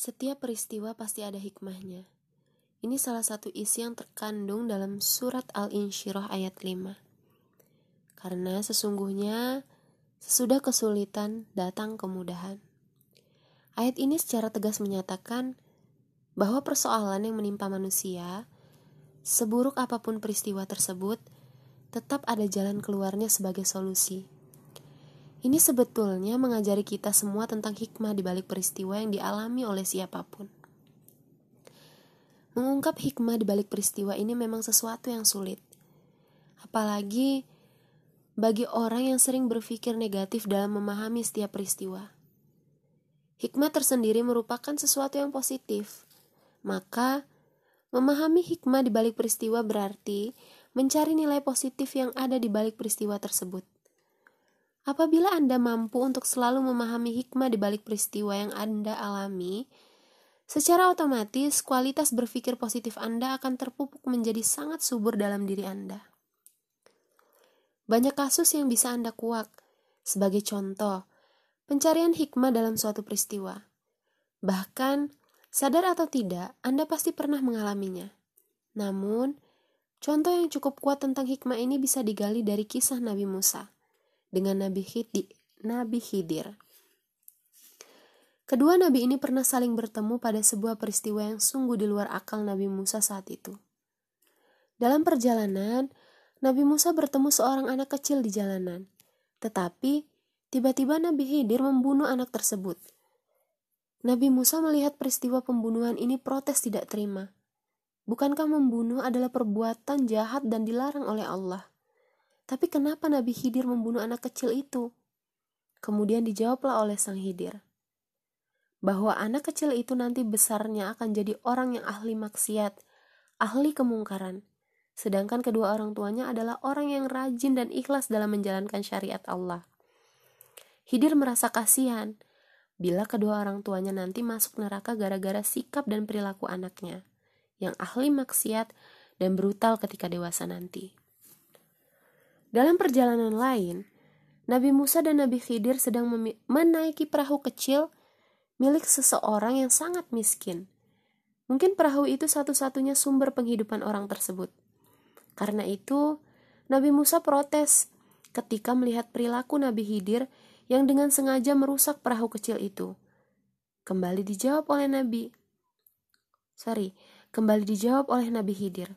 Setiap peristiwa pasti ada hikmahnya. Ini salah satu isi yang terkandung dalam surat Al-Insyirah ayat 5. Karena sesungguhnya sesudah kesulitan datang kemudahan. Ayat ini secara tegas menyatakan bahwa persoalan yang menimpa manusia, seburuk apa pun peristiwa tersebut, tetap ada jalan keluarnya sebagai solusi. Ini sebetulnya mengajari kita semua tentang hikmah di balik peristiwa yang dialami oleh siapa pun. Mengungkap hikmah di balik peristiwa ini memang sesuatu yang sulit. Apalagi bagi orang yang sering berpikir negatif dalam memahami setiap peristiwa. Hikmah tersendiri merupakan sesuatu yang positif. Maka, memahami hikmah di balik peristiwa berarti mencari nilai positif yang ada di balik peristiwa tersebut. Apabila Anda mampu untuk selalu memahami hikmah di balik peristiwa yang Anda alami, secara otomatis kualitas berpikir positif Anda akan terpupuk menjadi sangat subur dalam diri Anda. Banyak kasus yang bisa Anda kuak. Sebagai contoh, pencarian hikmah dalam suatu peristiwa. Bahkan, sadar atau tidak, Anda pasti pernah mengalaminya. Namun, contoh yang cukup kuat tentang hikmah ini bisa digali dari kisah Nabi Musa dengan Nabi Khidir. Nabi Khidir. Kedua nabi ini pernah saling bertemu pada sebuah peristiwa yang sungguh di luar akal Nabi Musa saat itu. Dalam perjalanan, Nabi Musa bertemu seorang anak kecil di jalanan. Tetapi, tiba-tiba Nabi Khidir membunuh anak tersebut. Nabi Musa melihat peristiwa pembunuhan ini protes tidak terima. Bukankah membunuh adalah perbuatan jahat dan dilarang oleh Allah? Tapi kenapa Nabi Khidir membunuh anak kecil itu? Kemudian dijawablah oleh sang Khidir bahwa anak kecil itu nanti besarnya akan jadi orang yang ahli maksiat, ahli kemungkaran. Sedangkan kedua orang tuanya adalah orang yang rajin dan ikhlas dalam menjalankan syariat Allah. Hidir merasa kasihan bila kedua orang tuanya nanti masuk neraka gara-gara sikap dan perilaku anaknya yang ahli maksiat dan brutal ketika dewasa nanti. Dalam perjalanan lain, Nabi Musa dan Nabi Khidir sedang menaiki perahu kecil milik seseorang yang sangat miskin. Mungkin perahu itu satu-satunya sumber penghidupan orang tersebut. Karena itu, Nabi Musa protes ketika melihat perilaku Nabi Khidir yang dengan sengaja merusak perahu kecil itu. Kembali dijawab oleh Nabi. Sorry, kembali dijawab oleh Nabi Khidir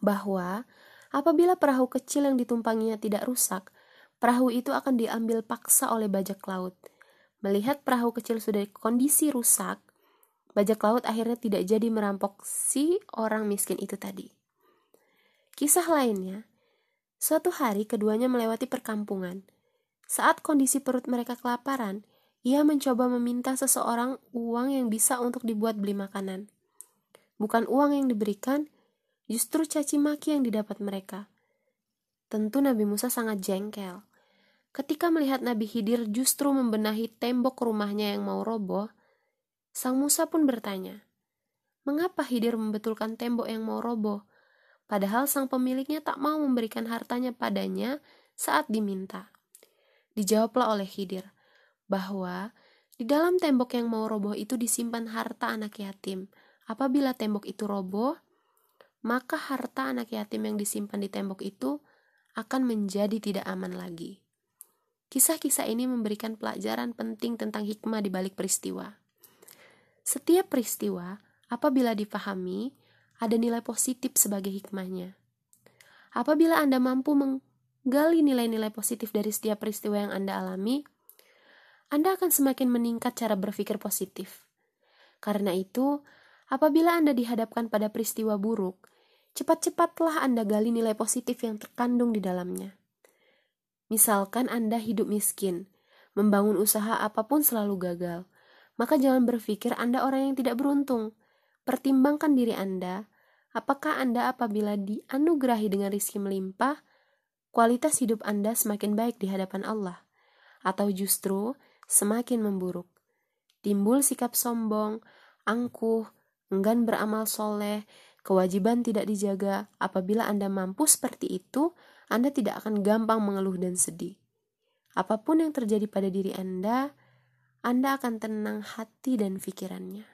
bahwa Apabila perahu kecil yang ditumpanginya tidak rusak, perahu itu akan diambil paksa oleh bajak laut. Melihat perahu kecil sudah kondisi rusak, bajak laut akhirnya tidak jadi merampok si orang miskin itu tadi. Kisah lainnya, suatu hari keduanya melewati perkampungan. Saat kondisi perut mereka kelaparan, ia mencoba meminta seseorang uang yang bisa untuk dibuat beli makanan. Bukan uang yang diberikan, Justru caci maki yang didapat mereka. Tentu Nabi Musa sangat jengkel. Ketika melihat Nabi Khidir justru membenahi tembok rumahnya yang mau roboh, Sang Musa pun bertanya, Mengapa Khidir membetulkan tembok yang mau roboh? Padahal sang pemiliknya tak mau memberikan hartanya padanya saat diminta. Dijawablah oleh Khidir bahwa di dalam tembok yang mau roboh itu disimpan harta anak yatim. Apabila tembok itu roboh, maka harta anak yatim yang disimpan di tembok itu akan menjadi tidak aman lagi. Kisah-kisah ini memberikan pelajaran penting tentang hikmah di balik peristiwa. Setiap peristiwa, apabila dipahami, ada nilai positif sebagai hikmahnya. Apabila Anda mampu menggali nilai-nilai positif dari setiap peristiwa yang Anda alami, Anda akan semakin meningkat cara berpikir positif. Karena itu, apabila Anda dihadapkan pada peristiwa buruk, cepat-cepatlah Anda gali nilai positif yang terkandung di dalamnya. Misalkan Anda hidup miskin, membangun usaha apa pun selalu gagal, maka jangan berpikir Anda orang yang tidak beruntung. Pertimbangkan diri Anda, apakah Anda apabila dianugerahi dengan rizki melimpah, kualitas hidup Anda semakin baik di hadapan Allah, atau justru semakin memburuk. Timbul sikap sombong, angkuh, enggan beramal soleh, kewajiban tidak dijaga, apabila Anda mampu seperti itu, Anda tidak akan gampang mengeluh dan sedih. Apa pun yang terjadi pada diri Anda, Anda akan tenang hati dan pikirannya.